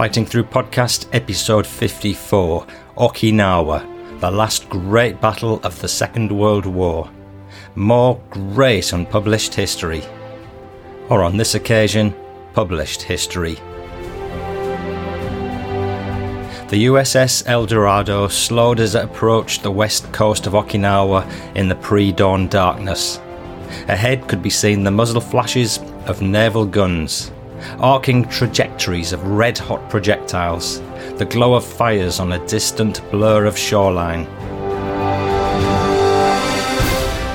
Fighting Through Podcast, episode 54 Okinawa, the last great battle of the Second World War. More great unpublished history. Or on this occasion, published history. The USS El Dorado slowed as it approached the west coast of Okinawa in the pre dawn darkness. Ahead could be seen the muzzle flashes of naval guns, arcing trajectories of red hot projectiles, the glow of fires on a distant blur of shoreline.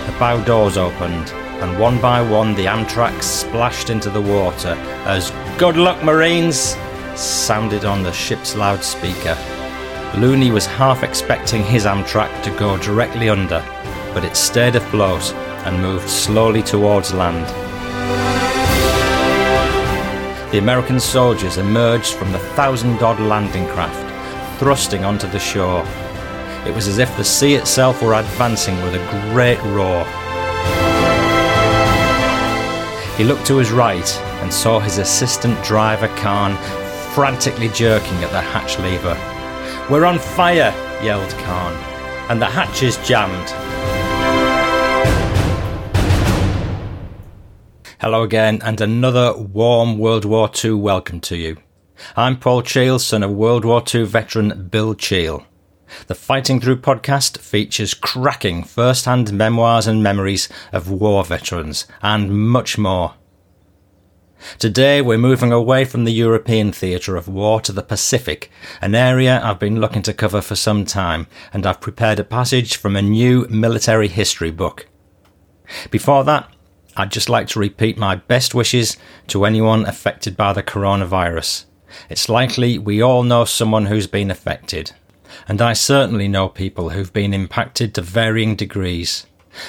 The bow doors opened, and one by one the Amtrak splashed into the water as Good luck, Marines! sounded on the ship's loudspeaker. Looney was half expecting his Amtrak to go directly under, but it stayed afloat and moved slowly towards land. The American soldiers emerged from the thousand odd landing craft, thrusting onto the shore. It was as if the sea itself were advancing with a great roar. He looked to his right and saw his assistant driver Khan frantically jerking at the hatch lever. We're on fire, yelled Khan, and the hatch is jammed. Hello again, and another warm World War II welcome to you. I'm Paul Cheall, son of World War II veteran Bill Cheall. The Fighting Through podcast features cracking first hand memoirs and memories of war veterans, and much more. Today we're moving away from the European theatre of war to the Pacific, an area I've been looking to cover for some time, and I've prepared a passage from a new military history book. Before that, I'd just like to repeat my best wishes to anyone affected by the coronavirus. It's likely we all know someone who's been affected, and I certainly know people who've been impacted to varying degrees.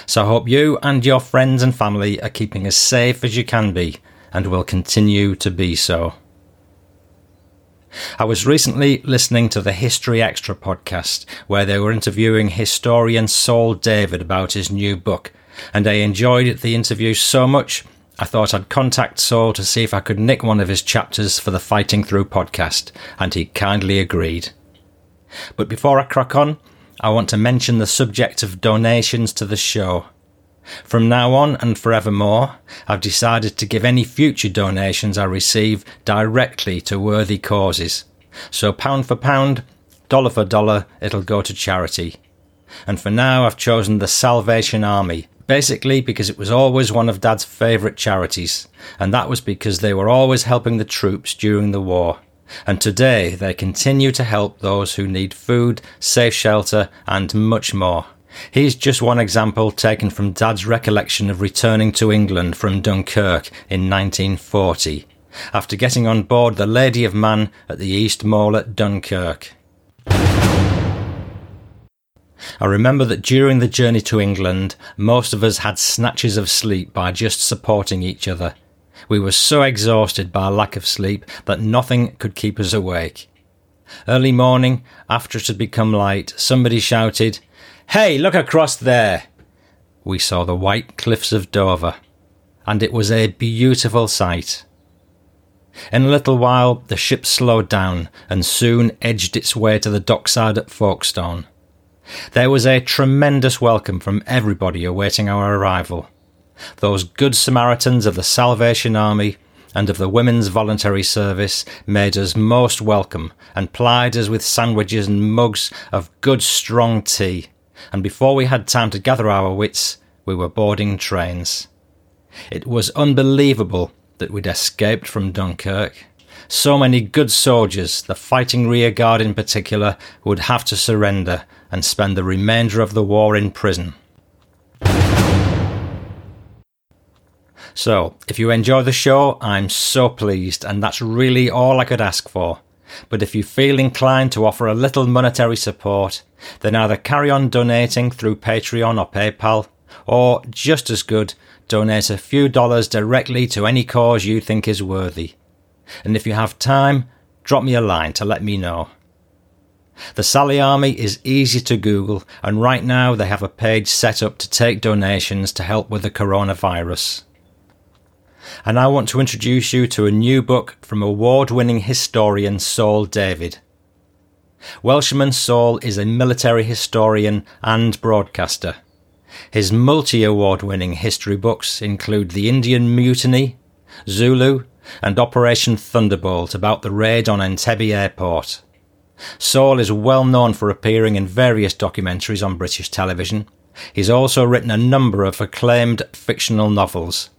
So I hope you and your friends and family are keeping as safe as you can be and will continue to be so. I was recently listening to the History Extra podcast where they were interviewing historian Saul David about his new book, and I enjoyed the interview so much I thought I'd contact Saul to see if I could nick one of his chapters for the Fighting Through podcast, and he kindly agreed. But before I crack on, I want to mention the subject of donations to the show. From now on and forevermore, I've decided to give any future donations I receive directly to worthy causes. So, pound for pound, dollar for dollar, it'll go to charity. And for now, I've chosen the Salvation Army, basically because it was always one of Dad's favourite charities, and that was because they were always helping the troops during the war. And today, they continue to help those who need food, safe shelter, and much more. Here's just one example taken from Dad's recollection of returning to England from Dunkirk in 1940, after getting on board the Lady of Man at the East Mole at Dunkirk. I remember that during the journey to England, most of us had snatches of sleep by just supporting each other. We were so exhausted by lack of sleep that nothing could keep us awake. Early morning, after it had become light, somebody shouted, Hey, look across there! We saw the white cliffs of Dover, and it was a beautiful sight. In a little while, the ship slowed down and soon edged its way to the dockside at Folkestone. There was a tremendous welcome from everybody awaiting our arrival. Those good Samaritans of the Salvation Army and of the Women's Voluntary Service made us most welcome and plied us with sandwiches and mugs of good strong tea and before we had time to gather our wits, we were boarding trains. It was unbelievable that we'd escaped from Dunkirk. So many good soldiers, the fighting rear guard in particular, would have to surrender and spend the remainder of the war in prison. So, if you enjoy the show, I'm so pleased, and that's really all I could ask for. But if you feel inclined to offer a little monetary support, then either carry on donating through Patreon or PayPal, or just as good, donate a few dollars directly to any cause you think is worthy. And if you have time, drop me a line to let me know. The Sally Army is easy to Google, and right now they have a page set up to take donations to help with the coronavirus. and I want to introduce you to a new book from award winning historian Saul David. Welshman Saul is a military historian and broadcaster. His multi award winning history books include The Indian Mutiny, Zulu, and Operation Thunderbolt about the raid on Entebbe Airport. Saul is well known for appearing in various documentaries on British television. He's also written a number of acclaimed fictional novels,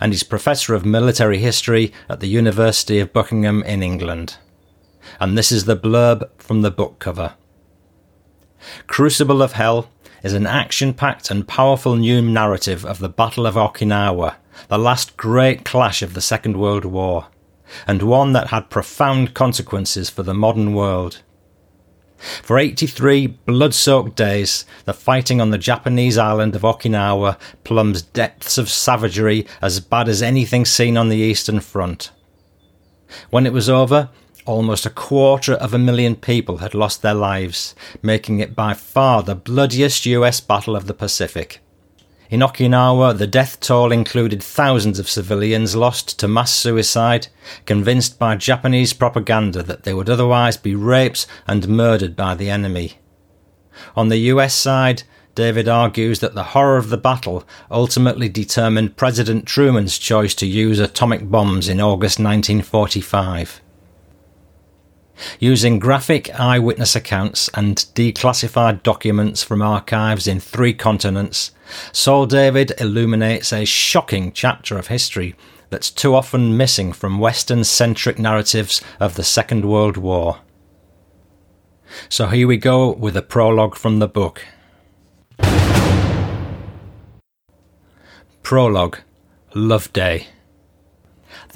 and he's Professor of Military History at the University of Buckingham in England. And this is the blurb from the book cover. Crucible of Hell is an action packed and powerful new narrative of the Battle of Okinawa, the last great clash of the Second World War, and one that had profound consequences for the modern world. For 83 blood soaked days, the fighting on the Japanese island of Okinawa plumbs depths of savagery as bad as anything seen on the Eastern Front. When it was over, almost a quarter of a million people had lost their lives, making it by far the bloodiest US battle of the Pacific. In Okinawa, the death toll included thousands of civilians lost to mass suicide, convinced by Japanese propaganda that they would otherwise be raped and murdered by the enemy. On the US side, David argues that the horror of the battle ultimately determined President Truman's choice to use atomic bombs in August 1945. Using graphic eyewitness accounts and declassified documents from archives in three continents, Saul David illuminates a shocking chapter of history that's too often missing from Western centric narratives of the Second World War. So here we go with a prologue from the book. Prologue Love Day.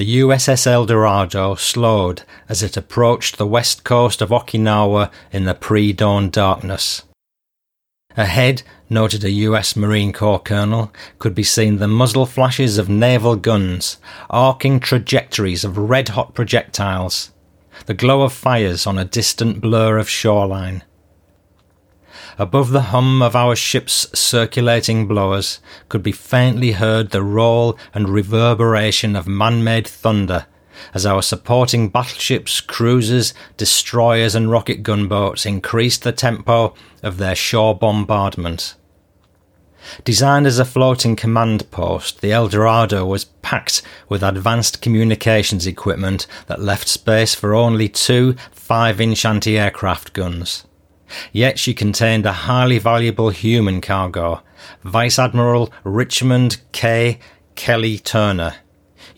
The USS El Dorado slowed as it approached the west coast of Okinawa in the pre dawn darkness. Ahead, noted a US Marine Corps colonel, could be seen the muzzle flashes of naval guns, arcing trajectories of red hot projectiles, the glow of fires on a distant blur of shoreline. Above the hum of our ship's circulating blowers could be faintly heard the roll and reverberation of man made thunder as our supporting battleships, cruisers, destroyers, and rocket gunboats increased the tempo of their shore bombardment. Designed as a floating command post, the El Dorado was packed with advanced communications equipment that left space for only two 5 inch anti aircraft guns. Yet she contained a highly valuable human cargo Vice Admiral Richmond K. Kelly Turner,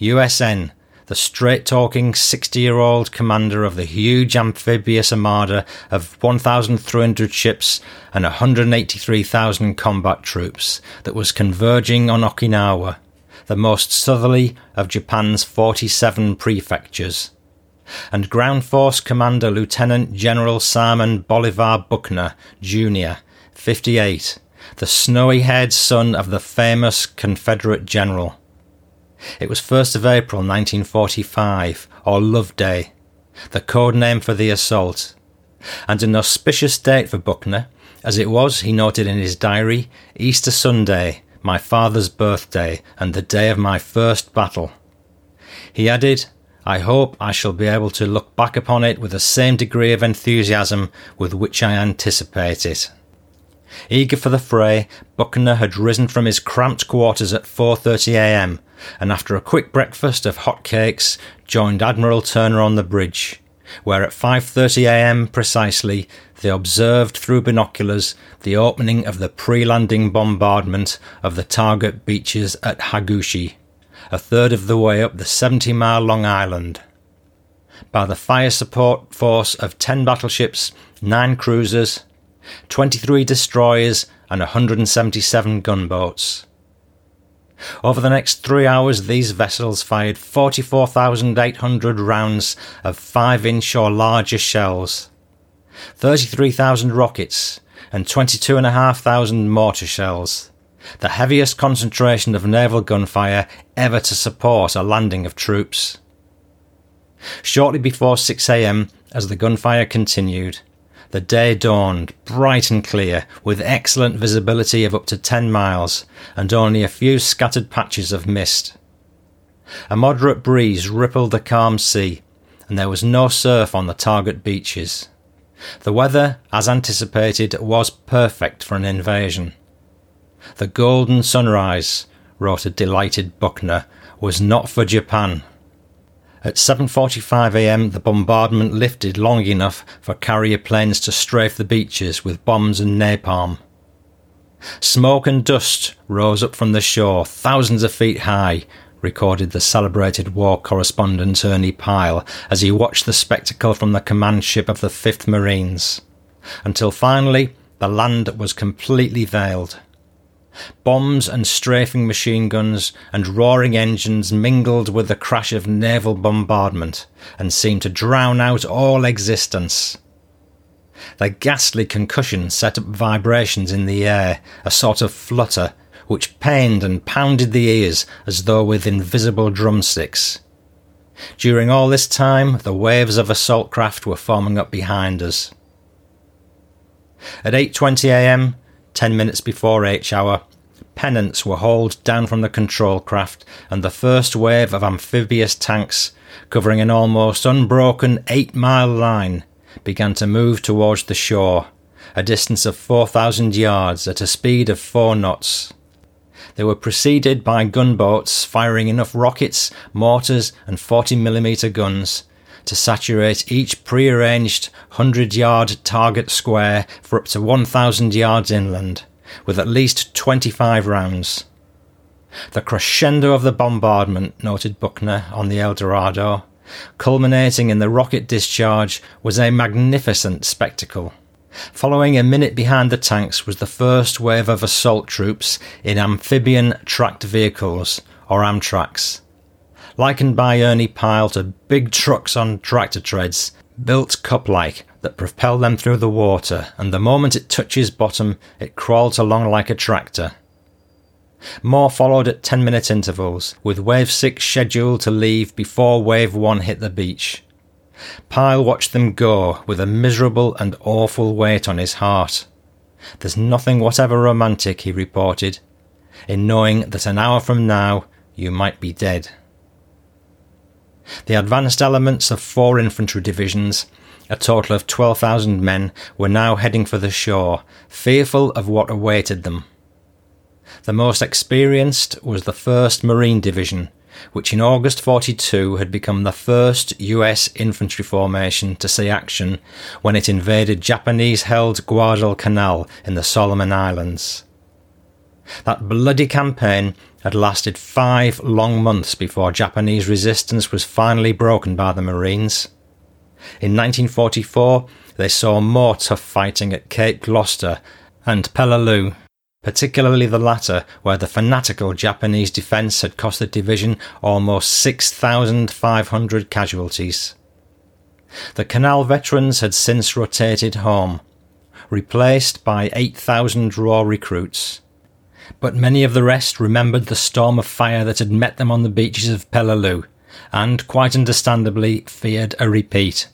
USN, the straight talking 60 year old commander of the huge amphibious armada of 1,300 ships and 183,000 combat troops that was converging on Okinawa, the most southerly of Japan's 47 prefectures. And Ground Force Commander Lieutenant General Simon Bolivar Buckner, Jr., 58, the snowy haired son of the famous Confederate general. It was 1st of April 1945, or Love Day, the code name for the assault, and an auspicious date for Buckner, as it was, he noted in his diary, Easter Sunday, my father's birthday, and the day of my first battle. He added, I hope I shall be able to look back upon it with the same degree of enthusiasm with which I anticipate it. Eager for the fray, Buckner had risen from his cramped quarters at 4:30 a.m and after a quick breakfast of hot cakes, joined Admiral Turner on the bridge, where at 5:30 a.m. precisely they observed through binoculars the opening of the pre-landing bombardment of the target beaches at Hagushi, a third of the way up the 70-mile long island. By the fire support force of 10 battleships, 9 cruisers, 23 destroyers, and 177 gunboats. Over the next three hours, these vessels fired 44,800 rounds of 5 inch or larger shells, 33,000 rockets, and 22,500 mortar shells, the heaviest concentration of naval gunfire ever to support a landing of troops. Shortly before 6 am, as the gunfire continued, the day dawned, bright and clear, with excellent visibility of up to 10 miles, and only a few scattered patches of mist. A moderate breeze rippled the calm sea, and there was no surf on the target beaches. The weather, as anticipated, was perfect for an invasion. The golden sunrise, wrote a delighted Buckner, was not for Japan. At 7:45 a.m., the bombardment lifted long enough for carrier planes to strafe the beaches with bombs and napalm. Smoke and dust rose up from the shore, thousands of feet high, recorded the celebrated war correspondent Ernie Pyle as he watched the spectacle from the command ship of the 5th Marines, until finally the land was completely veiled. Bombs and strafing machine guns and roaring engines mingled with the crash of naval bombardment and seemed to drown out all existence. The ghastly concussion set up vibrations in the air, a sort of flutter which pained and pounded the ears as though with invisible drumsticks. During all this time, the waves of assault craft were forming up behind us. At 8:20 a.m., 10 minutes before H hour, pennants were hauled down from the control craft and the first wave of amphibious tanks, covering an almost unbroken 8-mile line, began to move towards the shore, a distance of 4,000 yards at a speed of 4 knots. They were preceded by gunboats firing enough rockets, mortars, and 40 millimeter guns to saturate each prearranged 100 yard target square for up to 1,000 yards inland, with at least 25 rounds. The crescendo of the bombardment, noted Buckner on the El Dorado, culminating in the rocket discharge, was a magnificent spectacle. Following a minute behind the tanks was the first wave of assault troops in amphibian tracked vehicles, or Amtraks. Likened by Ernie Pyle to big trucks on tractor treads, built cup like, that propel them through the water, and the moment it touches bottom, it crawls along like a tractor. More followed at 10 minute intervals, with Wave 6 scheduled to leave before Wave 1 hit the beach. Pyle watched them go with a miserable and awful weight on his heart. There's nothing whatever romantic, he reported, in knowing that an hour from now you might be dead. The advanced elements of four infantry divisions, a total of 12,000 men, were now heading for the shore, fearful of what awaited them. The most experienced was the 1st Marine Division, which in August 42 had become the first US infantry formation to see action when it invaded Japanese held Guadalcanal in the Solomon Islands. That bloody campaign had lasted five long months before Japanese resistance was finally broken by the Marines. In 1944, they saw more tough fighting at Cape Gloucester and Peleliu particularly the latter, where the fanatical Japanese defence had cost the division almost 6,500 casualties. The Canal veterans had since rotated home, replaced by 8,000 raw recruits. But many of the rest remembered the storm of fire that had met them on the beaches of Peleliu, and, quite understandably, feared a repeat.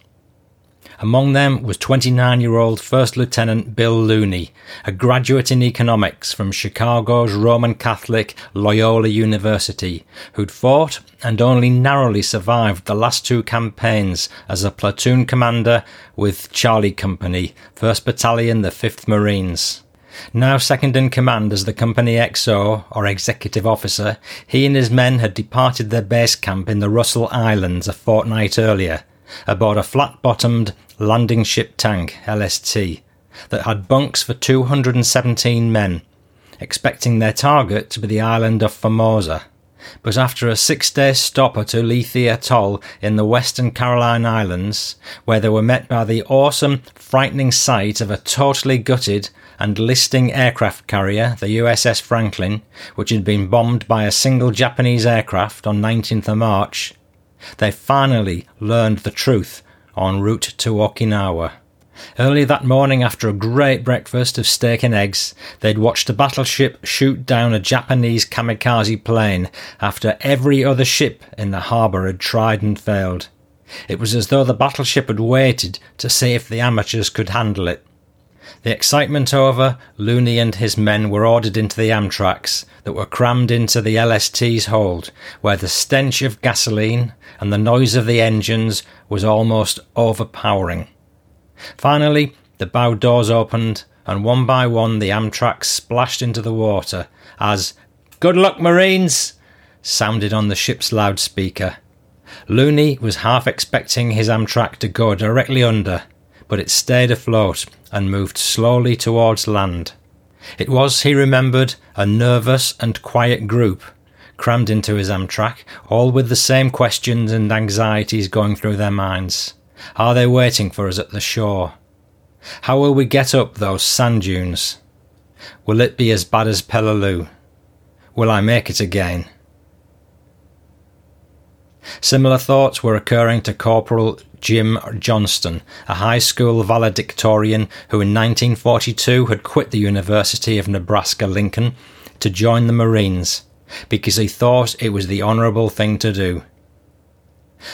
Among them was 29 year old First Lieutenant Bill Looney, a graduate in economics from Chicago's Roman Catholic Loyola University, who'd fought and only narrowly survived the last two campaigns as a platoon commander with Charlie Company, 1st Battalion, the 5th Marines. Now second in command as the company XO, or executive officer, he and his men had departed their base camp in the Russell Islands a fortnight earlier, aboard a flat bottomed landing ship tank, LST, that had bunks for 217 men, expecting their target to be the island of Formosa. But after a six day stop at Ulithi Atoll in the Western Caroline Islands, where they were met by the awesome, frightening sight of a totally gutted and listing aircraft carrier, the USS Franklin, which had been bombed by a single Japanese aircraft on 19th of March, they finally learned the truth en route to Okinawa. Early that morning, after a great breakfast of steak and eggs, they'd watched a battleship shoot down a Japanese kamikaze plane after every other ship in the harbour had tried and failed. It was as though the battleship had waited to see if the amateurs could handle it. The excitement over, Looney and his men were ordered into the Amtraks that were crammed into the LST's hold, where the stench of gasoline and the noise of the engines was almost overpowering. Finally, the bow doors opened, and one by one the Amtrak splashed into the water as Good luck, Marines! sounded on the ship's loudspeaker. Looney was half expecting his Amtrak to go directly under, but it stayed afloat and moved slowly towards land. It was, he remembered, a nervous and quiet group, crammed into his Amtrak, all with the same questions and anxieties going through their minds. Are they waiting for us at the shore? How will we get up those sand dunes? Will it be as bad as Peleliu? Will I make it again? Similar thoughts were occurring to Corporal Jim Johnston, a high school valedictorian who in 1942 had quit the University of Nebraska Lincoln to join the Marines because he thought it was the honourable thing to do.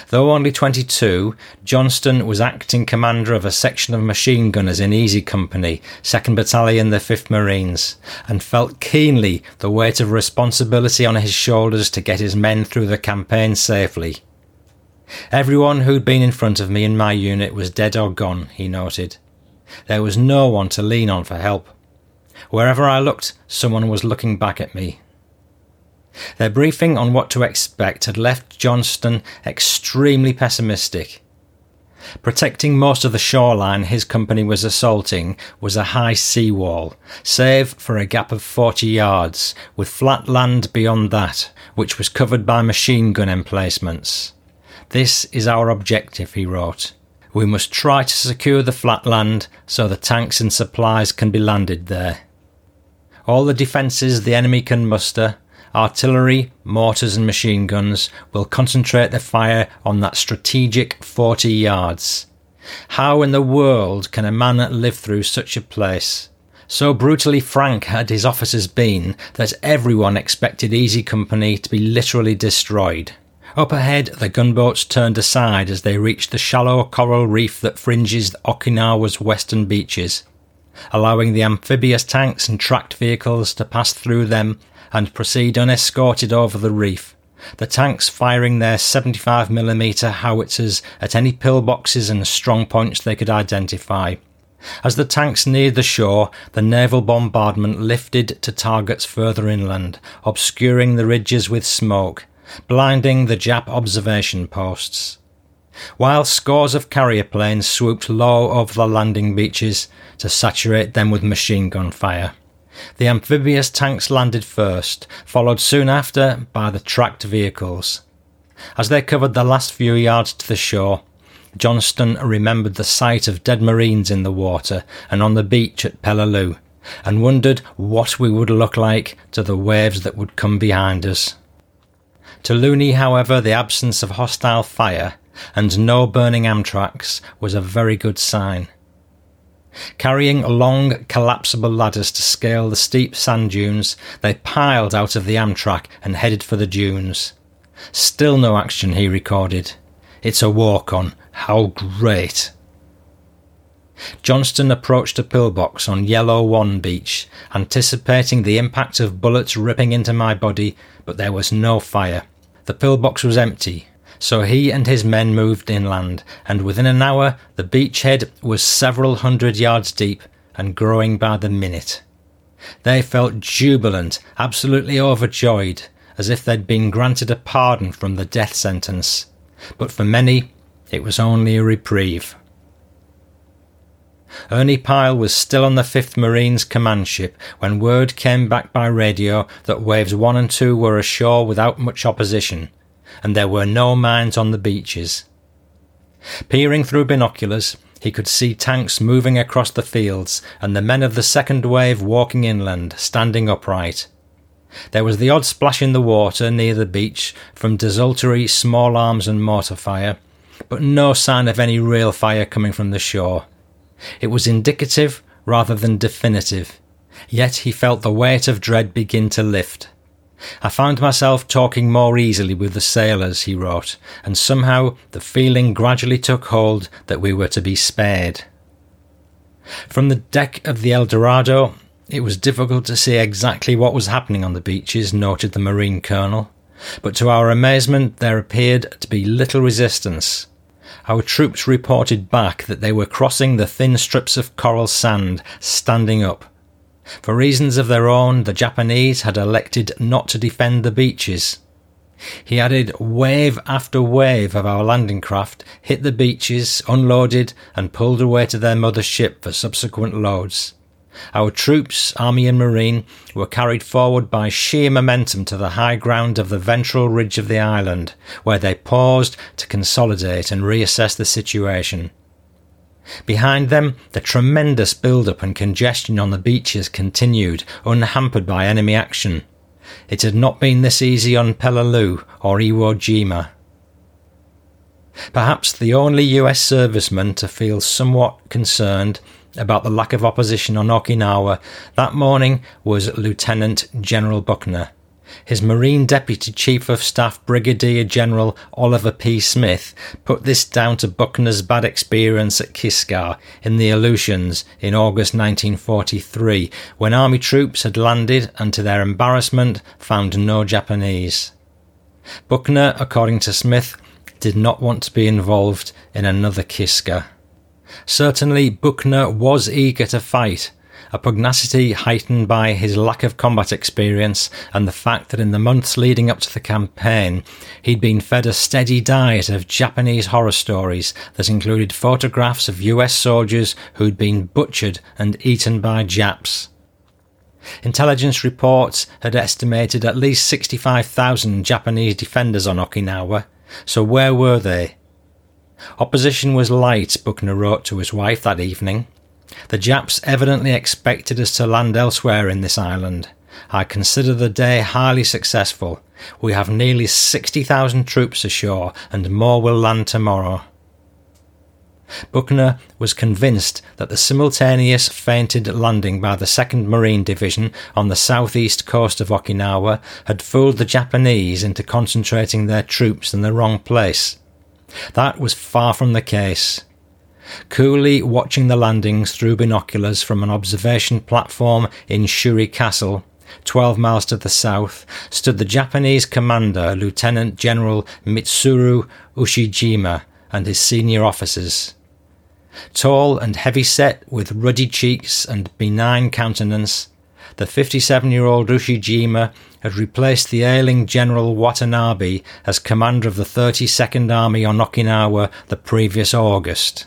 Though only 22, Johnston was acting commander of a section of machine gunners in Easy Company, 2nd Battalion, the 5th Marines, and felt keenly the weight of responsibility on his shoulders to get his men through the campaign safely. Everyone who'd been in front of me in my unit was dead or gone, he noted. There was no one to lean on for help. Wherever I looked, someone was looking back at me. Their briefing on what to expect had left Johnston extremely pessimistic. Protecting most of the shoreline his company was assaulting was a high sea wall, save for a gap of 40 yards, with flat land beyond that, which was covered by machine gun emplacements. This is our objective, he wrote. We must try to secure the flat land so the tanks and supplies can be landed there. All the defences the enemy can muster artillery, mortars, and machine guns will concentrate their fire on that strategic 40 yards. How in the world can a man live through such a place? So brutally frank had his officers been that everyone expected Easy Company to be literally destroyed. Up ahead, the gunboats turned aside as they reached the shallow coral reef that fringes Okinawa's western beaches, allowing the amphibious tanks and tracked vehicles to pass through them and proceed unescorted over the reef, the tanks firing their 75mm howitzers at any pillboxes and strong points they could identify. As the tanks neared the shore, the naval bombardment lifted to targets further inland, obscuring the ridges with smoke, blinding the Jap observation posts. While scores of carrier planes swooped low over the landing beaches to saturate them with machine gun fire. The amphibious tanks landed first, followed soon after by the tracked vehicles. As they covered the last few yards to the shore, Johnston remembered the sight of dead Marines in the water and on the beach at Peleliu, and wondered what we would look like to the waves that would come behind us. To Looney, however, the absence of hostile fire and no burning Amtraks was a very good sign. Carrying long, collapsible ladders to scale the steep sand dunes, they piled out of the Amtrak and headed for the dunes. Still no action, he recorded. It's a walk on. How great! Johnston approached a pillbox on Yellow One Beach, anticipating the impact of bullets ripping into my body, but there was no fire. The pillbox was empty, so he and his men moved inland, and within an hour the beachhead was several hundred yards deep and growing by the minute. They felt jubilant, absolutely overjoyed, as if they'd been granted a pardon from the death sentence. But for many, it was only a reprieve. Ernie Pyle was still on the 5th Marines command ship when word came back by radio that waves 1 and 2 were ashore without much opposition, and there were no mines on the beaches. Peering through binoculars, he could see tanks moving across the fields and the men of the second wave walking inland, standing upright. There was the odd splash in the water near the beach from desultory small arms and mortar fire, but no sign of any real fire coming from the shore. It was indicative rather than definitive, yet he felt the weight of dread begin to lift. I found myself talking more easily with the sailors, he wrote, and somehow the feeling gradually took hold that we were to be spared. From the deck of the El Dorado, it was difficult to see exactly what was happening on the beaches, noted the Marine Colonel, but to our amazement there appeared to be little resistance. Our troops reported back that they were crossing the thin strips of coral sand, standing up. For reasons of their own, the Japanese had elected not to defend the beaches. He added wave after wave of our landing craft hit the beaches, unloaded, and pulled away to their mother ship for subsequent loads. Our troops, army and marine, were carried forward by sheer momentum to the high ground of the ventral ridge of the island, where they paused to consolidate and reassess the situation. Behind them, the tremendous build-up and congestion on the beaches continued, unhampered by enemy action. It had not been this easy on Peleliu or Iwo Jima. Perhaps the only US serviceman to feel somewhat concerned about the lack of opposition on Okinawa that morning was Lieutenant General Buckner. His Marine Deputy Chief of Staff Brigadier General Oliver P. Smith put this down to Buckner's bad experience at Kiska in the Aleutians in August 1943, when Army troops had landed and to their embarrassment found no Japanese. Buckner, according to Smith, did not want to be involved in another Kiska. Certainly, Buckner was eager to fight, a pugnacity heightened by his lack of combat experience and the fact that in the months leading up to the campaign, he'd been fed a steady diet of Japanese horror stories that included photographs of US soldiers who'd been butchered and eaten by Japs. Intelligence reports had estimated at least 65,000 Japanese defenders on Okinawa, so where were they? Opposition was light, Buckner wrote to his wife that evening. The Japs evidently expected us to land elsewhere in this island. I consider the day highly successful. We have nearly 60,000 troops ashore, and more will land tomorrow. Buckner was convinced that the simultaneous feinted landing by the 2nd Marine Division on the southeast coast of Okinawa had fooled the Japanese into concentrating their troops in the wrong place. That was far from the case. Coolly watching the landings through binoculars from an observation platform in Shuri Castle, 12 miles to the south, stood the Japanese commander, Lieutenant General Mitsuru Ushijima, and his senior officers. Tall and heavy set, with ruddy cheeks and benign countenance, the 57 year old Ushijima had replaced the ailing General Watanabe as commander of the 32nd Army on Okinawa the previous August.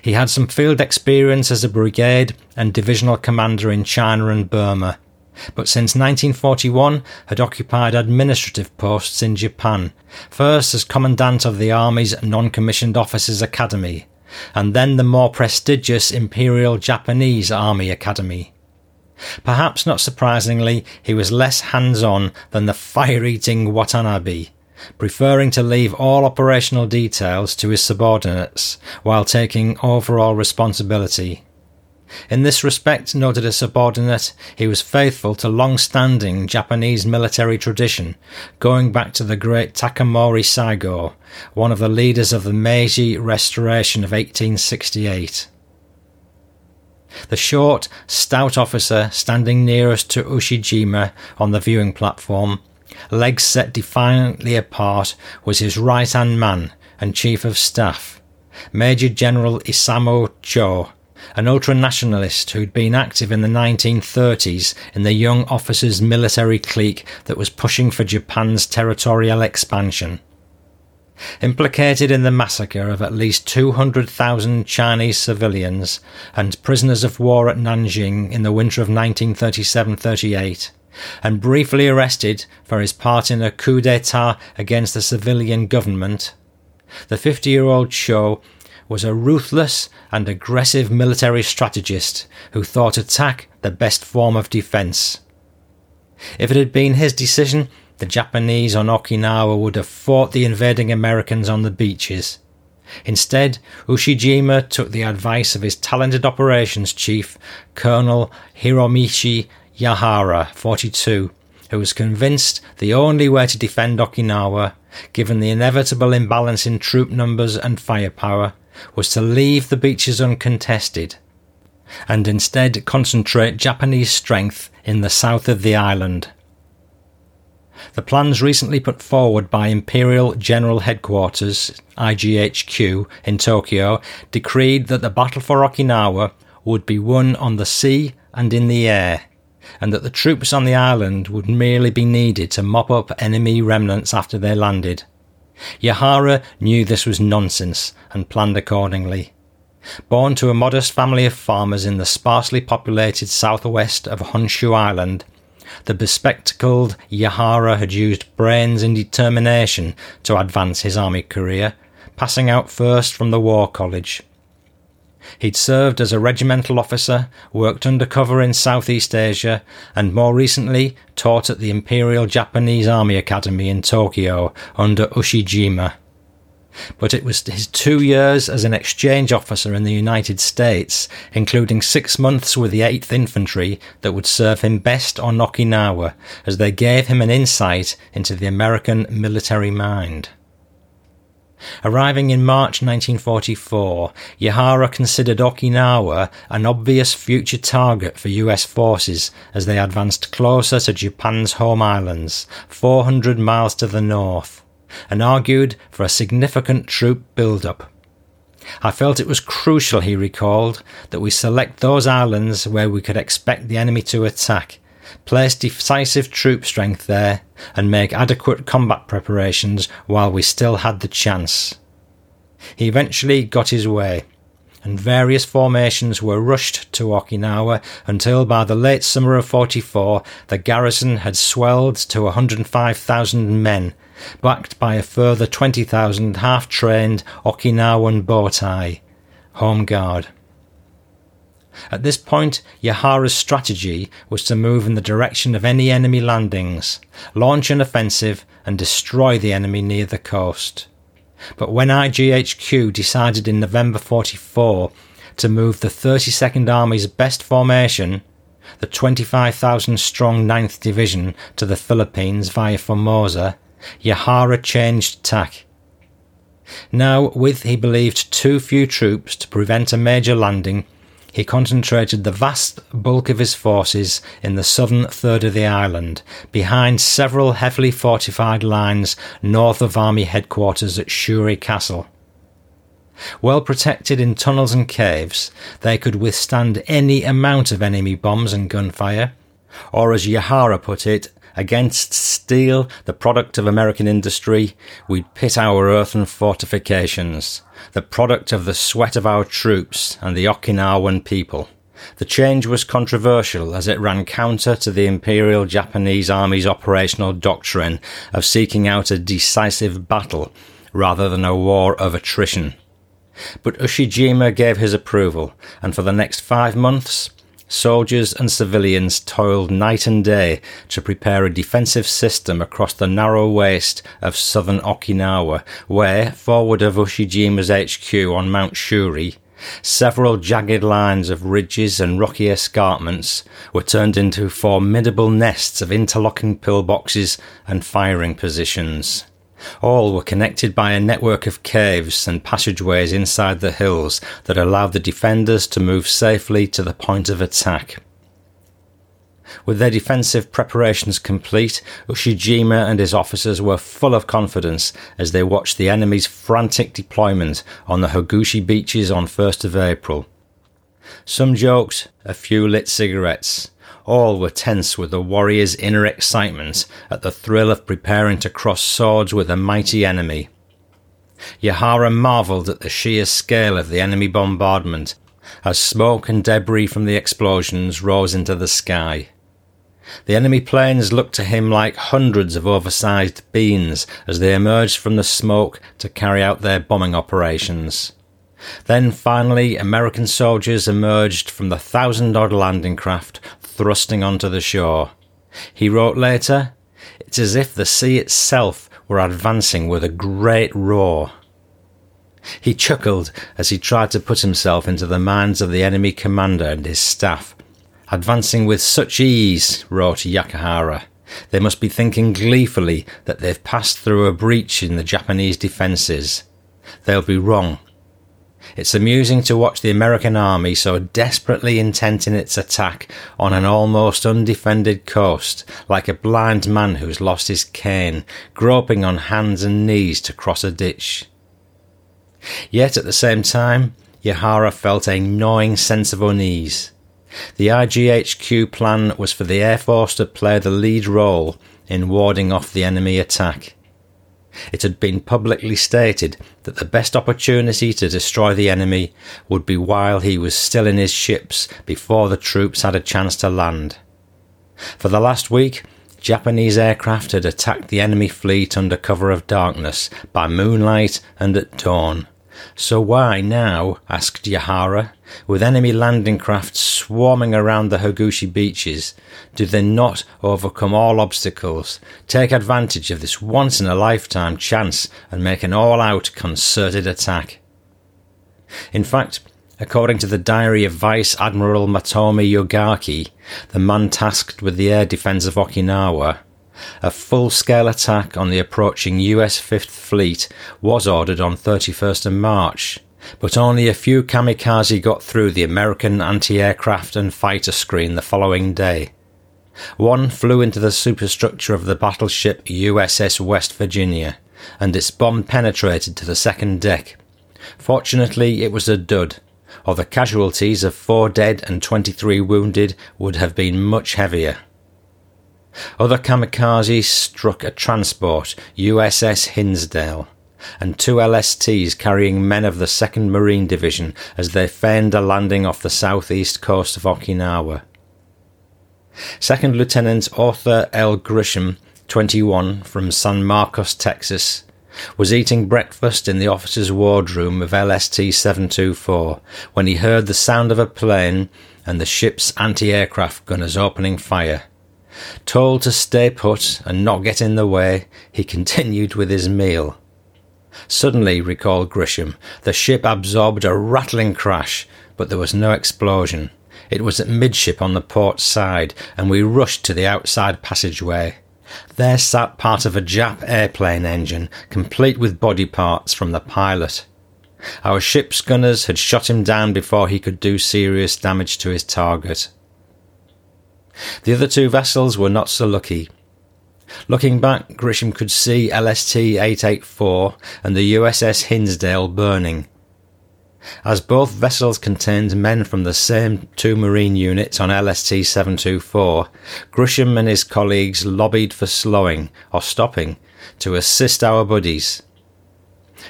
He had some field experience as a brigade and divisional commander in China and Burma, but since 1941 had occupied administrative posts in Japan, first as commandant of the Army's non-commissioned officers academy, and then the more prestigious Imperial Japanese Army Academy. Perhaps not surprisingly, he was less hands-on than the fire-eating Watanabe, preferring to leave all operational details to his subordinates while taking overall responsibility. In this respect, noted a subordinate, he was faithful to long-standing Japanese military tradition, going back to the great Takamori Saigo, one of the leaders of the Meiji Restoration of 1868. The short, stout officer standing nearest to Ushijima on the viewing platform legs set defiantly apart, was his right hand man and chief of staff, Major General Isamu Cho, an ultra nationalist who'd been active in the 1930s in the young officers' military clique that was pushing for Japan's territorial expansion. Implicated in the massacre of at least 200,000 Chinese civilians and prisoners of war at Nanjing in the winter of 1937 38, and briefly arrested for his part in a coup d'etat against the civilian government. The 50 year old Cho was a ruthless and aggressive military strategist who thought attack the best form of defence. If it had been his decision, the Japanese on Okinawa would have fought the invading Americans on the beaches. Instead, Ushijima took the advice of his talented operations chief, Colonel Hiromichi Yahara, 42, who was convinced the only way to defend Okinawa, given the inevitable imbalance in troop numbers and firepower, was to leave the beaches uncontested and instead concentrate Japanese strength in the south of the island. The plans recently put forward by Imperial General Headquarters, IGHQ, in Tokyo decreed that the battle for Okinawa would be won on the sea and in the air, and that the troops on the island would merely be needed to mop up enemy remnants after they landed. Yahara knew this was nonsense and planned accordingly. Born to a modest family of farmers in the sparsely populated southwest of Honshu Island, the bespectacled Yahara had used brains and determination to advance his army career, passing out first from the War College. He'd served as a regimental officer, worked undercover in Southeast Asia, and more recently taught at the Imperial Japanese Army Academy in Tokyo under Ushijima. But it was his two years as an exchange officer in the United States, including six months with the 8th Infantry, that would serve him best on Okinawa, as they gave him an insight into the American military mind. Arriving in March 1944, Yahara considered Okinawa an obvious future target for US forces as they advanced closer to Japan's home islands, 400 miles to the north, and argued for a significant troop build-up. I felt it was crucial, he recalled, that we select those islands where we could expect the enemy to attack, place decisive troop strength there, and make adequate combat preparations while we still had the chance. He eventually got his way, and various formations were rushed to Okinawa until by the late summer of 44 the garrison had swelled to 105,000 men, backed by a further 20,000 half trained Okinawan Boeitai, Home Guard. At this point, Yahara's strategy was to move in the direction of any enemy landings, launch an offensive, and destroy the enemy near the coast. But when IGHQ decided in November 44 to move the 32nd Army's best formation, the 25,000 strong 9th Division, to the Philippines via Formosa, Yahara changed tack. Now, with he believed too few troops to prevent a major landing, he concentrated the vast bulk of his forces in the southern third of the island, behind several heavily fortified lines north of army headquarters at Shuri Castle. Well protected in tunnels and caves, they could withstand any amount of enemy bombs and gunfire, or as Yahara put it, Against steel, the product of American industry, we'd pit our earthen fortifications, the product of the sweat of our troops and the Okinawan people. The change was controversial as it ran counter to the Imperial Japanese Army's operational doctrine of seeking out a decisive battle rather than a war of attrition. But Ushijima gave his approval, and for the next five months, soldiers and civilians toiled night and day to prepare a defensive system across the narrow waist of southern Okinawa, where, forward of Ushijima's HQ on Mount Shuri, several jagged lines of ridges and rocky escarpments were turned into formidable nests of interlocking pillboxes and firing positions. All were connected by a network of caves and passageways inside the hills that allowed the defenders to move safely to the point of attack. With their defensive preparations complete, Ushijima and his officers were full of confidence as they watched the enemy's frantic deployment on the Hagushi beaches on 1st of April. Some joked, a few lit cigarettes, all were tense with the warrior's inner excitement at the thrill of preparing to cross swords with a mighty enemy. Yahara marvelled at the sheer scale of the enemy bombardment as smoke and debris from the explosions rose into the sky. The enemy planes looked to him like hundreds of oversized beans as they emerged from the smoke to carry out their bombing operations. Then finally, American soldiers emerged from the thousand odd landing craft thrusting onto the shore. He wrote later, It's as if the sea itself were advancing with a great roar. He chuckled as he tried to put himself into the minds of the enemy commander and his staff. Advancing with such ease, wrote Yahara, they must be thinking gleefully that they've passed through a breach in the Japanese defences. They'll be wrong. It's amusing to watch the American army so desperately intent in its attack on an almost undefended coast, like a blind man who's lost his cane, groping on hands and knees to cross a ditch. Yet at the same time, Yahara felt a gnawing sense of unease. The IGHQ plan was for the Air Force to play the lead role in warding off the enemy attack. It had been publicly stated that the best opportunity to destroy the enemy would be while he was still in his ships before the troops had a chance to land. For the last week, Japanese aircraft had attacked the enemy fleet under cover of darkness, by moonlight and at dawn. So why now, asked Yahara, with enemy landing craft swarming around the Hagushi beaches, do they not overcome all obstacles, take advantage of this once in a lifetime chance, and make an all out concerted attack? In fact, according to the diary of Vice Admiral Matome Ugaki, the man tasked with the air defence of Okinawa, a full scale attack on the approaching US Fifth Fleet was ordered on 31st of March, but only a few kamikaze got through the American anti aircraft and fighter screen the following day. One flew into the superstructure of the battleship USS West Virginia, and its bomb penetrated to the second deck. Fortunately, it was a dud, or the casualties of four dead and 23 wounded would have been much heavier. Other kamikazes struck a transport, USS Hinsdale, and two LSTs carrying men of the 2nd Marine Division as they feigned a landing off the southeast coast of Okinawa. Second Lieutenant Arthur L. Grisham, 21, from San Marcos, Texas, was eating breakfast in the officer's wardroom of LST 724 when he heard the sound of a plane and the ship's anti aircraft gunners opening fire. Told to stay put and not get in the way, he continued with his meal. Suddenly, recalled Grisham, the ship absorbed a rattling crash, but there was no explosion. It was at midship on the port side, and we rushed to the outside passageway. There sat part of a Jap airplane engine, complete with body parts from the pilot. Our ship's gunners had shot him down before he could do serious damage to his target. The other two vessels were not so lucky. Looking back, Grisham could see LST 884 and the USS Hinsdale burning. As both vessels contained men from the same two Marine units on LST 724, Grisham and his colleagues lobbied for slowing or stopping to assist our buddies.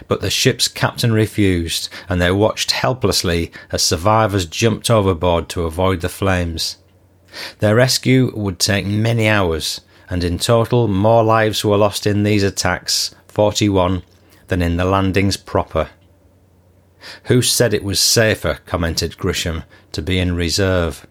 But the ship's captain refused, and they watched helplessly as survivors jumped overboard to avoid the flames. Their rescue would take many hours, and in total more lives were lost in these attacks, 41, than in the landings proper. Who said it was safer, commented Grisham, to be in reserve?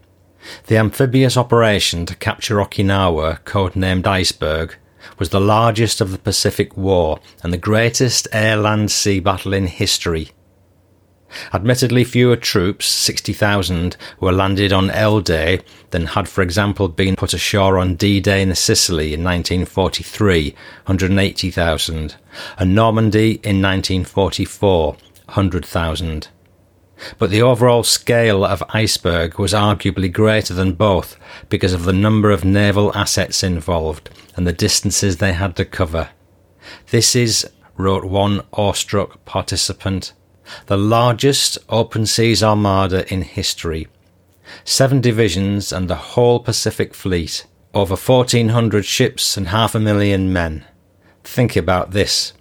The amphibious operation to capture Okinawa, codenamed Iceberg, was the largest of the Pacific War and the greatest air land sea battle in history. Admittedly, fewer troops, 60,000, were landed on L Day than had, for example, been put ashore on D Day in Sicily in 1943, 180,000, and Normandy in 1944, 100,000. But the overall scale of Iceberg was arguably greater than both because of the number of naval assets involved and the distances they had to cover. This is, wrote one awestruck participant, the largest open seas armada in history. Seven divisions and the whole Pacific Fleet, over 1,400 ships and half a million men. Think about this.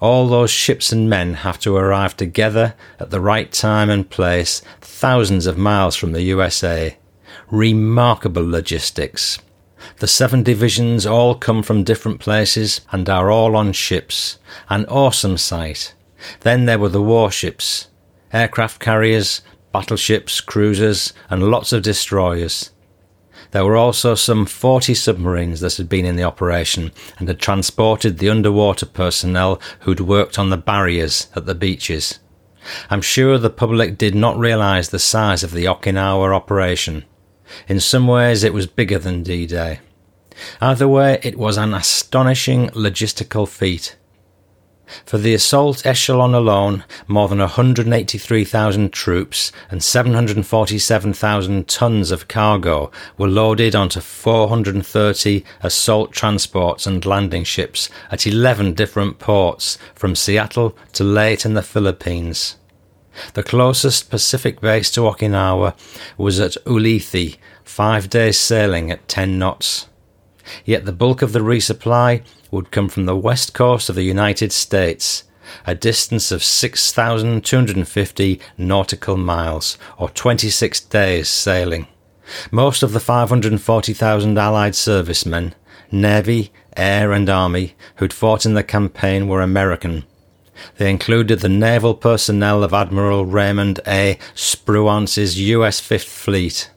All those ships and men have to arrive together at the right time and place, thousands of miles from the USA. Remarkable logistics. The seven divisions all come from different places and are all on ships. An awesome sight. Then there were the warships, aircraft carriers, battleships, cruisers, and lots of destroyers. There were also some 40 submarines that had been in the operation and had transported the underwater personnel who'd worked on the barriers at the beaches. I'm sure the public did not realise the size of the Okinawa operation. In some ways, it was bigger than D Day. Either way, it was an astonishing logistical feat. For the assault echelon alone, more than 183,000 troops and 747,000 tons of cargo were loaded onto 430 assault transports and landing ships at 11 different ports from Seattle to Leyte in the Philippines. The closest Pacific base to Okinawa was at Ulithi, five days sailing at 10 knots. Yet the bulk of the resupply would come from the west coast of the United States, a distance of 6,250 nautical miles, or 26 days sailing. Most of the 540,000 Allied servicemen, Navy, Air, and Army who'd fought in the campaign were American. They included the naval personnel of Admiral Raymond A. Spruance's U.S. Fifth Fleet,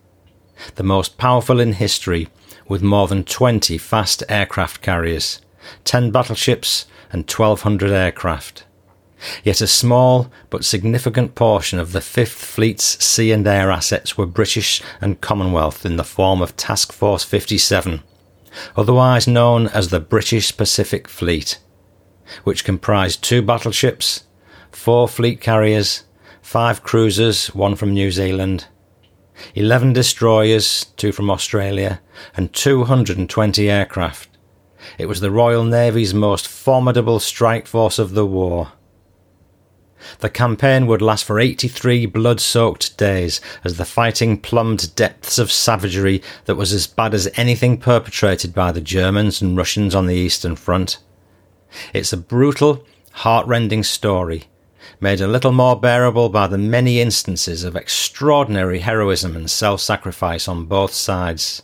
the most powerful in history, with more than 20 fast aircraft carriers. 10 battleships, and 1,200 aircraft. Yet a small but significant portion of the Fifth Fleet's sea and air assets were British and Commonwealth in the form of Task Force 57, otherwise known as the British Pacific Fleet, which comprised two battleships, four fleet carriers, five cruisers, one from New Zealand, 11 destroyers, two from Australia, and 220 aircraft. It was the Royal Navy's most formidable strike force of the war. The campaign would last for 83 blood soaked days as the fighting plumbed depths of savagery that was as bad as anything perpetrated by the Germans and Russians on the Eastern Front. It's a brutal, heartrending story, made a little more bearable by the many instances of extraordinary heroism and self sacrifice on both sides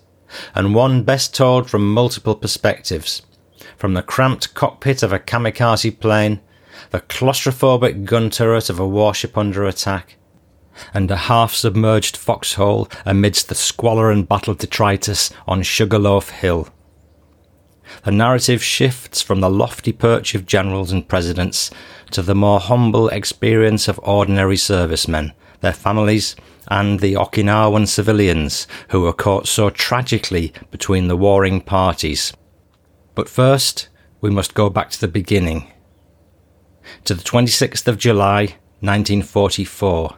and one best told from multiple perspectives. From the cramped cockpit of a kamikaze plane, the claustrophobic gun turret of a warship under attack, and a half submerged foxhole amidst the squalor and battle detritus on Sugarloaf Hill. The narrative shifts from the lofty perch of generals and presidents to the more humble experience of ordinary servicemen, their families, and the Okinawan civilians who were caught so tragically between the warring parties. But first, we must go back to the beginning. To the 26th of July, 1944,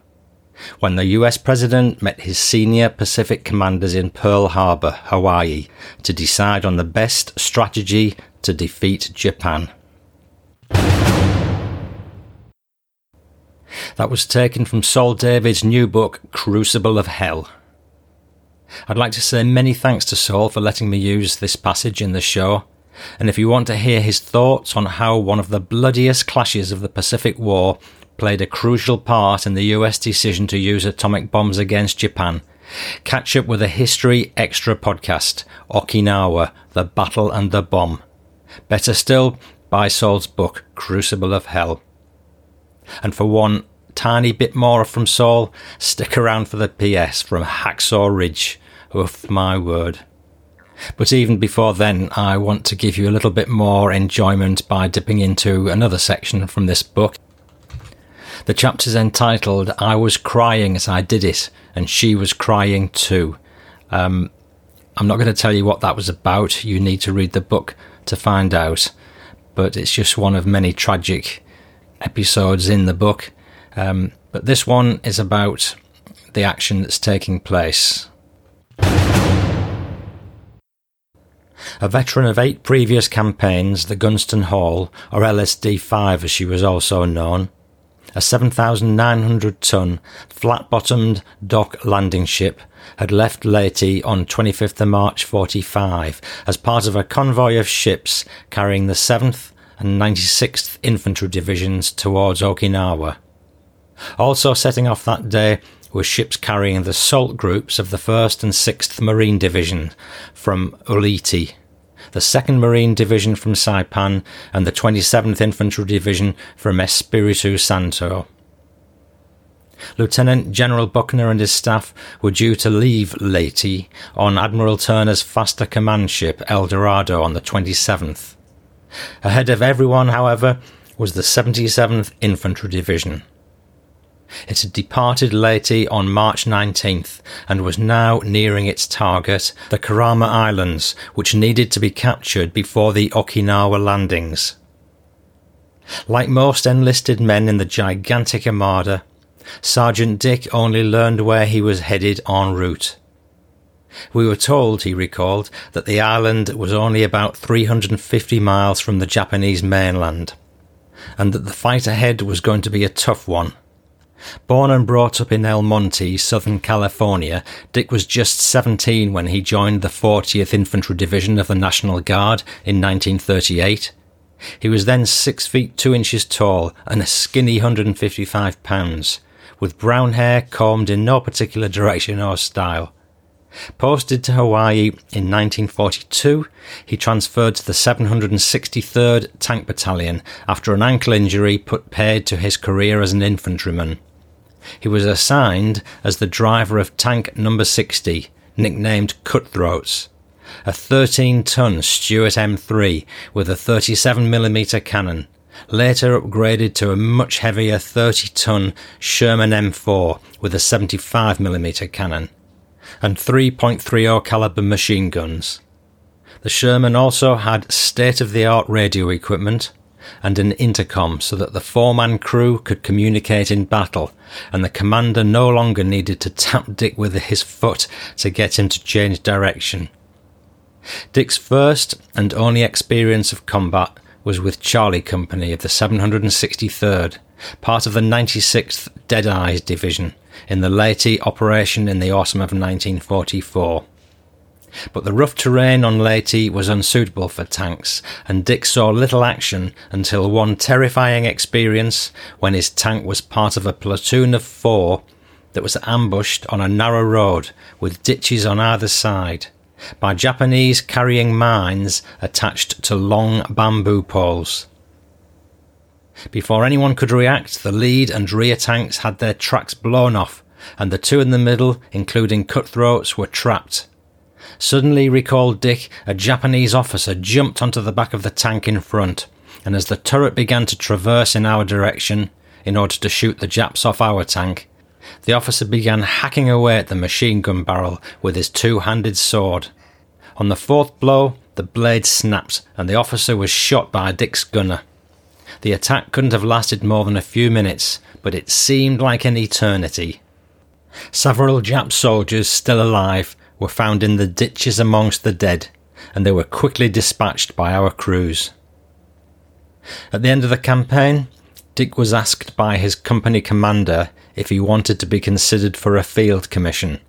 when the US President met his senior Pacific commanders in Pearl Harbor, Hawaii, to decide on the best strategy to defeat Japan. That was taken from Saul David's new book, Crucible of Hell. I'd like to say many thanks to Saul for letting me use this passage in the show. And if you want to hear his thoughts on how one of the bloodiest clashes of the Pacific War played a crucial part in the US decision to use atomic bombs against Japan, catch up with a History Extra podcast, Okinawa, The Battle and the Bomb. Better still, buy Saul's book, Crucible of Hell. And for one tiny bit more from Saul, stick around for the PS from Hacksaw Ridge. Oof, my word. But even before then, I want to give you a little bit more enjoyment by dipping into another section from this book. The chapter's entitled I Was Crying as I Did It, and She Was Crying Too. Um, I'm not going to tell you what that was about. You need to read the book to find out. But it's just one of many tragic episodes in the book. Um, but this one is about the action that's taking place. A veteran of eight previous campaigns, the Gunston Hall, or LSD 5 as she was also known, a 7,900 ton, flat bottomed dock landing ship, had left Leyte on 25th of March 45 as part of a convoy of ships carrying the 7th and 96th Infantry Divisions towards Okinawa. Also setting off that day were ships carrying the salt groups of the 1st and 6th Marine Division from Ulithi, the 2nd Marine Division from Saipan, and the 27th Infantry Division from Espiritu Santo. Lieutenant General Buckner and his staff were due to leave Leyte on Admiral Turner's faster command ship El Dorado on the 27th. Ahead of everyone, however, was the 77th Infantry Division. It had departed Leyte on March 19th and was now nearing its target, the Kerama Islands, which needed to be captured before the Okinawa landings. Like most enlisted men in the gigantic armada, Sergeant Dick only learned where he was headed en route. We were told, he recalled, that the island was only about 350 miles from the Japanese mainland, and that the fight ahead was going to be a tough one. Born and brought up in El Monte, Southern California, Dick was just 17 when he joined the 40th Infantry Division of the National Guard in 1938. He was then 6 feet 2 inches tall and a skinny 155 pounds, with brown hair combed in no particular direction or style. Posted to Hawaii in 1942, he transferred to the 763rd Tank Battalion after an ankle injury put paid to his career as an infantryman. He was assigned as the driver of tank number 60, nicknamed Cutthroats, a 13 ton Stuart M3 with a 37mm cannon, later upgraded to a much heavier 30 ton Sherman M4 with a 75mm cannon and 3.30 caliber machine guns. The Sherman also had state of the art radio equipment and an intercom so that the four man crew could communicate in battle, and the commander no longer needed to tap Dick with his foot to get him to change direction. Dick's first and only experience of combat was with Charlie Company of the 763rd, part of the 96th Deadeyes Division, in the Leyte operation in the autumn of 1944. But the rough terrain on Leyte was unsuitable for tanks, and Dick saw little action until one terrifying experience when his tank was part of a platoon of four that was ambushed on a narrow road with ditches on either side by Japanese carrying mines attached to long bamboo poles. Before anyone could react, the lead and rear tanks had their tracks blown off, and the two in the middle, including cutthroats, were trapped. Suddenly, recalled Dick, a Japanese officer jumped onto the back of the tank in front, and as the turret began to traverse in our direction, in order to shoot the Japs off our tank, the officer began hacking away at the machine gun barrel with his two handed sword. On the fourth blow, the blade snapped, and the officer was shot by Dick's gunner. The attack couldn't have lasted more than a few minutes, but it seemed like an eternity. Several Jap soldiers still alive were found in the ditches amongst the dead, and they were quickly dispatched by our crews. At the end of the campaign, Dick was asked by his company commander if he wanted to be considered for a field commission.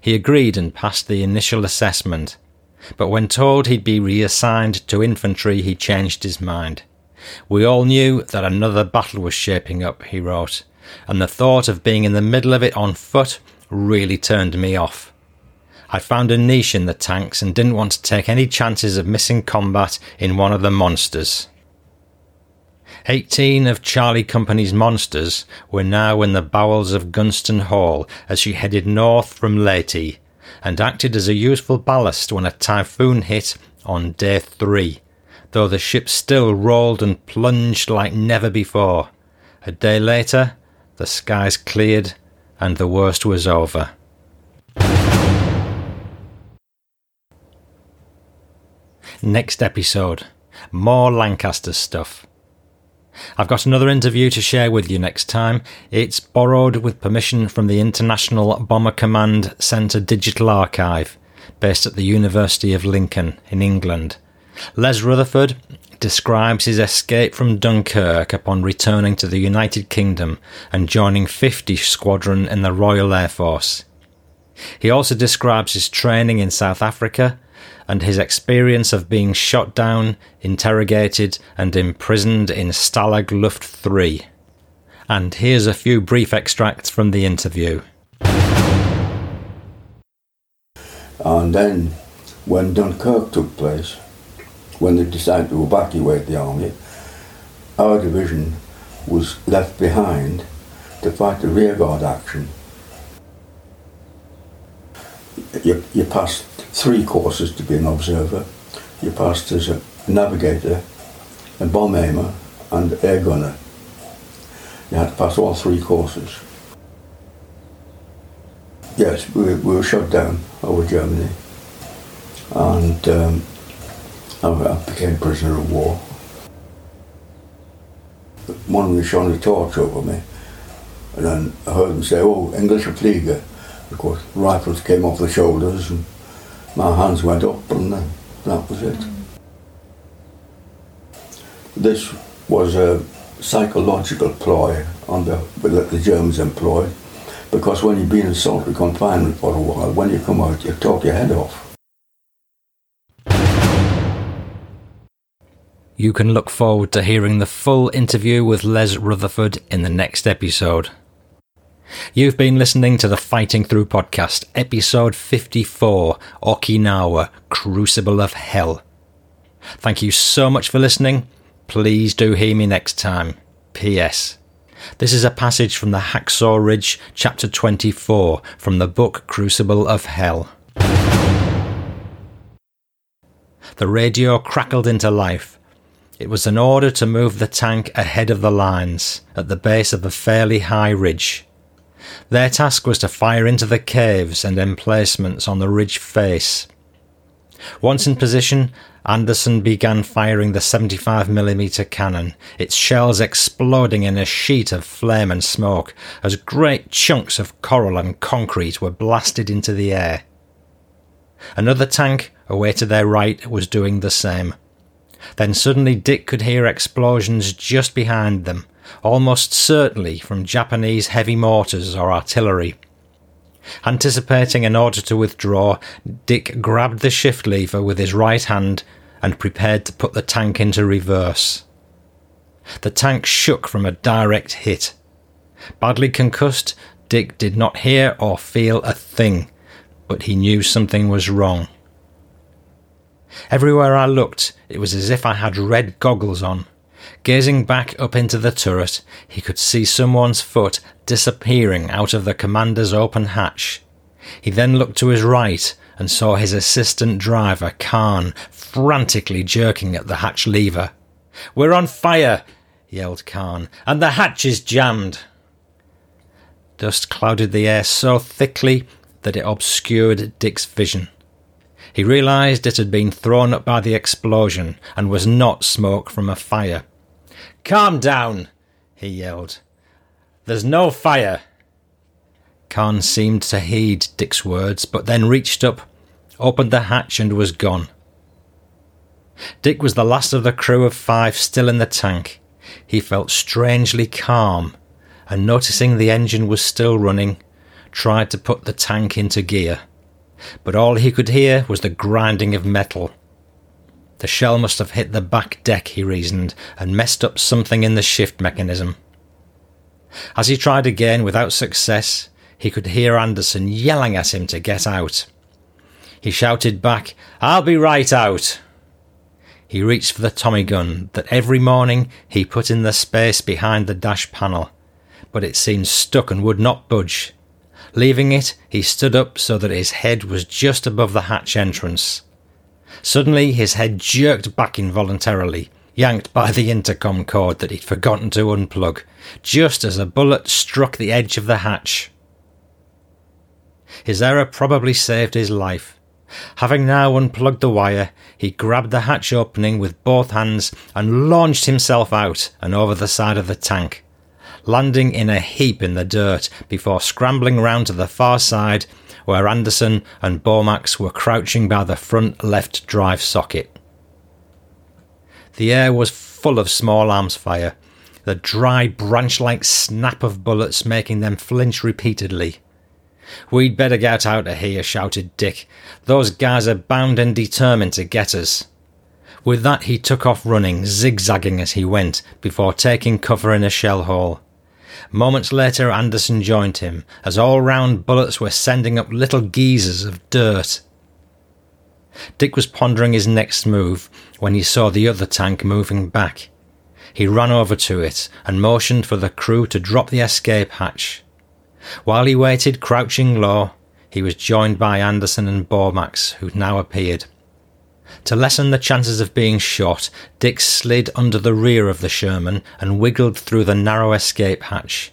He agreed and passed the initial assessment, but when told he'd be reassigned to infantry, he changed his mind. We all knew that another battle was shaping up, he wrote, and the thought of being in the middle of it on foot really turned me off. I found a niche in the tanks and didn't want to take any chances of missing combat in one of the monsters. 18 of Charlie Company's monsters were now in the bowels of Gunston Hall as she headed north from Leyte and acted as a useful ballast when a typhoon hit on day three though the ship still rolled and plunged like never before. A day later, the skies cleared and the worst was over. Next episode more Lancaster stuff. I've got another interview to share with you next time. It's borrowed with permission from the International Bomber Command Centre Digital Archive, based at the University of Lincoln in England. Les Rutherford describes his escape from Dunkirk upon returning to the United Kingdom and joining 50 Squadron in the Royal Air Force. He also describes his training in South Africa and his experience of being shot down, interrogated, and imprisoned in Stalag Luft 3. And here's a few brief extracts from the interview. And then, when Dunkirk took place, when they decided to evacuate the army, our division was left behind to fight the rearguard action. You, you passed three courses to be an observer. You passed as a navigator, a bomb aimer, and air gunner. You had to pass all three courses. Yes, we, we were shut down over Germany. And um, I became prisoner of war. one of them shone a torch over me. And then I heard them say, oh, English Flieger. Of course, rifles came off the shoulders and my hands went up and that was it. This was a psychological ploy the, that the Germans employed because when you've been in solitary confinement for a while, when you come out, you talk your head off. You can look forward to hearing the full interview with Les Rutherford in the next episode. You've been listening to the Fighting Through podcast, episode 54 Okinawa Crucible of Hell. Thank you so much for listening. Please do hear me next time. P.S. This is a passage from the Hacksaw Ridge, chapter 24, from the book Crucible of Hell. The radio crackled into life. It was an order to move the tank ahead of the lines, at the base of a fairly high ridge. Their task was to fire into the caves and emplacements on the ridge face. Once in position, Anderson began firing the 75mm cannon, its shells exploding in a sheet of flame and smoke as great chunks of coral and concrete were blasted into the air. Another tank, away to their right, was doing the same. Then suddenly Dick could hear explosions just behind them, almost certainly from Japanese heavy mortars or artillery. Anticipating an order to withdraw, Dick grabbed the shift lever with his right hand and prepared to put the tank into reverse. The tank shook from a direct hit. Badly concussed, Dick did not hear or feel a thing, but he knew something was wrong. Everywhere I looked, it was as if I had red goggles on. Gazing back up into the turret, he could see someone's foot disappearing out of the commander's open hatch. He then looked to his right and saw his assistant driver, Khan, frantically jerking at the hatch lever. We're on fire! yelled Khan, and the hatch is jammed. Dust clouded the air so thickly that it obscured Dick's vision. He realized it had been thrown up by the explosion and was not smoke from a fire. Calm down, he yelled. There's no fire. Khan seemed to heed Dick's words, but then reached up, opened the hatch, and was gone. Dick was the last of the crew of five still in the tank. He felt strangely calm, and noticing the engine was still running, tried to put the tank into gear but all he could hear was the grinding of metal. The shell must have hit the back deck, he reasoned, and messed up something in the shift mechanism. As he tried again without success, he could hear Anderson yelling at him to get out. He shouted back, I'll be right out. He reached for the Tommy gun that every morning he put in the space behind the dash panel, but it seemed stuck and would not budge. Leaving it, he stood up so that his head was just above the hatch entrance. Suddenly, his head jerked back involuntarily, yanked by the intercom cord that he'd forgotten to unplug, just as a bullet struck the edge of the hatch. His error probably saved his life. Having now unplugged the wire, he grabbed the hatch opening with both hands and launched himself out and over the side of the tank landing in a heap in the dirt before scrambling round to the far side where Anderson and Bomax were crouching by the front left drive socket. The air was full of small arms fire, the dry branch like snap of bullets making them flinch repeatedly. We'd better get out of here, shouted Dick. Those guys are bound and determined to get us. With that, he took off running, zigzagging as he went, before taking cover in a shell hole. Moments later, Anderson joined him, as all round bullets were sending up little geysers of dirt. Dick was pondering his next move when he saw the other tank moving back. He ran over to it and motioned for the crew to drop the escape hatch. While he waited, crouching low, he was joined by Anderson and Bormax, who now appeared. To lessen the chances of being shot, Dick slid under the rear of the Sherman and wiggled through the narrow escape hatch.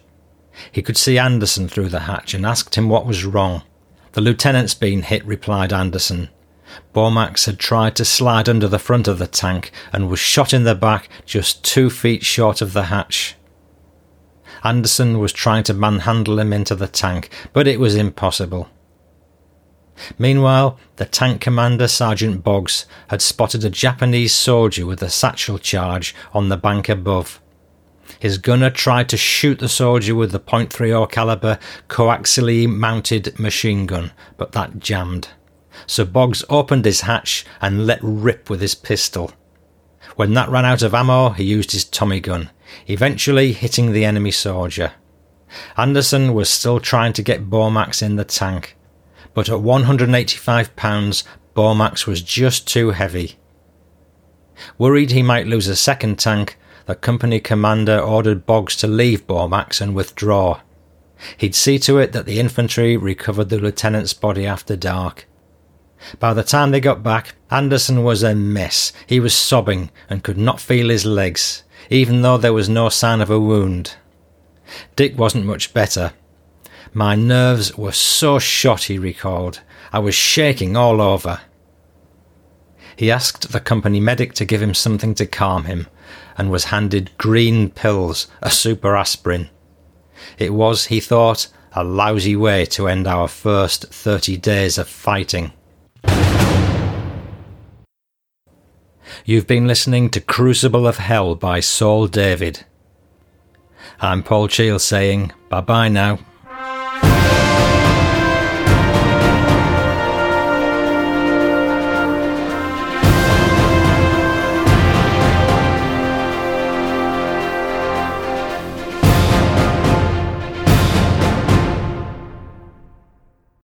He could see Anderson through the hatch and asked him what was wrong. The lieutenant's been hit, replied Anderson. Bormax had tried to slide under the front of the tank and was shot in the back just two feet short of the hatch. Anderson was trying to manhandle him into the tank, but it was impossible. Meanwhile, the tank commander, Sergeant Boggs, had spotted a Japanese soldier with a satchel charge on the bank above. His gunner tried to shoot the soldier with the .30 caliber coaxially mounted machine gun, but that jammed. So Boggs opened his hatch and let rip with his pistol. When that ran out of ammo, he used his Tommy gun, eventually hitting the enemy soldier. Anderson was still trying to get Bomax in the tank, but at 185 pounds, Bomax was just too heavy. Worried he might lose a second tank, the company commander ordered Boggs to leave Bomax and withdraw. He'd see to it that the infantry recovered the lieutenant's body after dark. By the time they got back, Anderson was a mess. He was sobbing and could not feel his legs, even though there was no sign of a wound. Dick wasn't much better. My nerves were so shot, he recalled. I was shaking all over. He asked the company medic to give him something to calm him, and was handed green pills, a super aspirin. It was, he thought, a lousy way to end our first 30 days of fighting. You've been listening to Crucible of Hell by Saul David. I'm Paul Cheall saying bye bye now.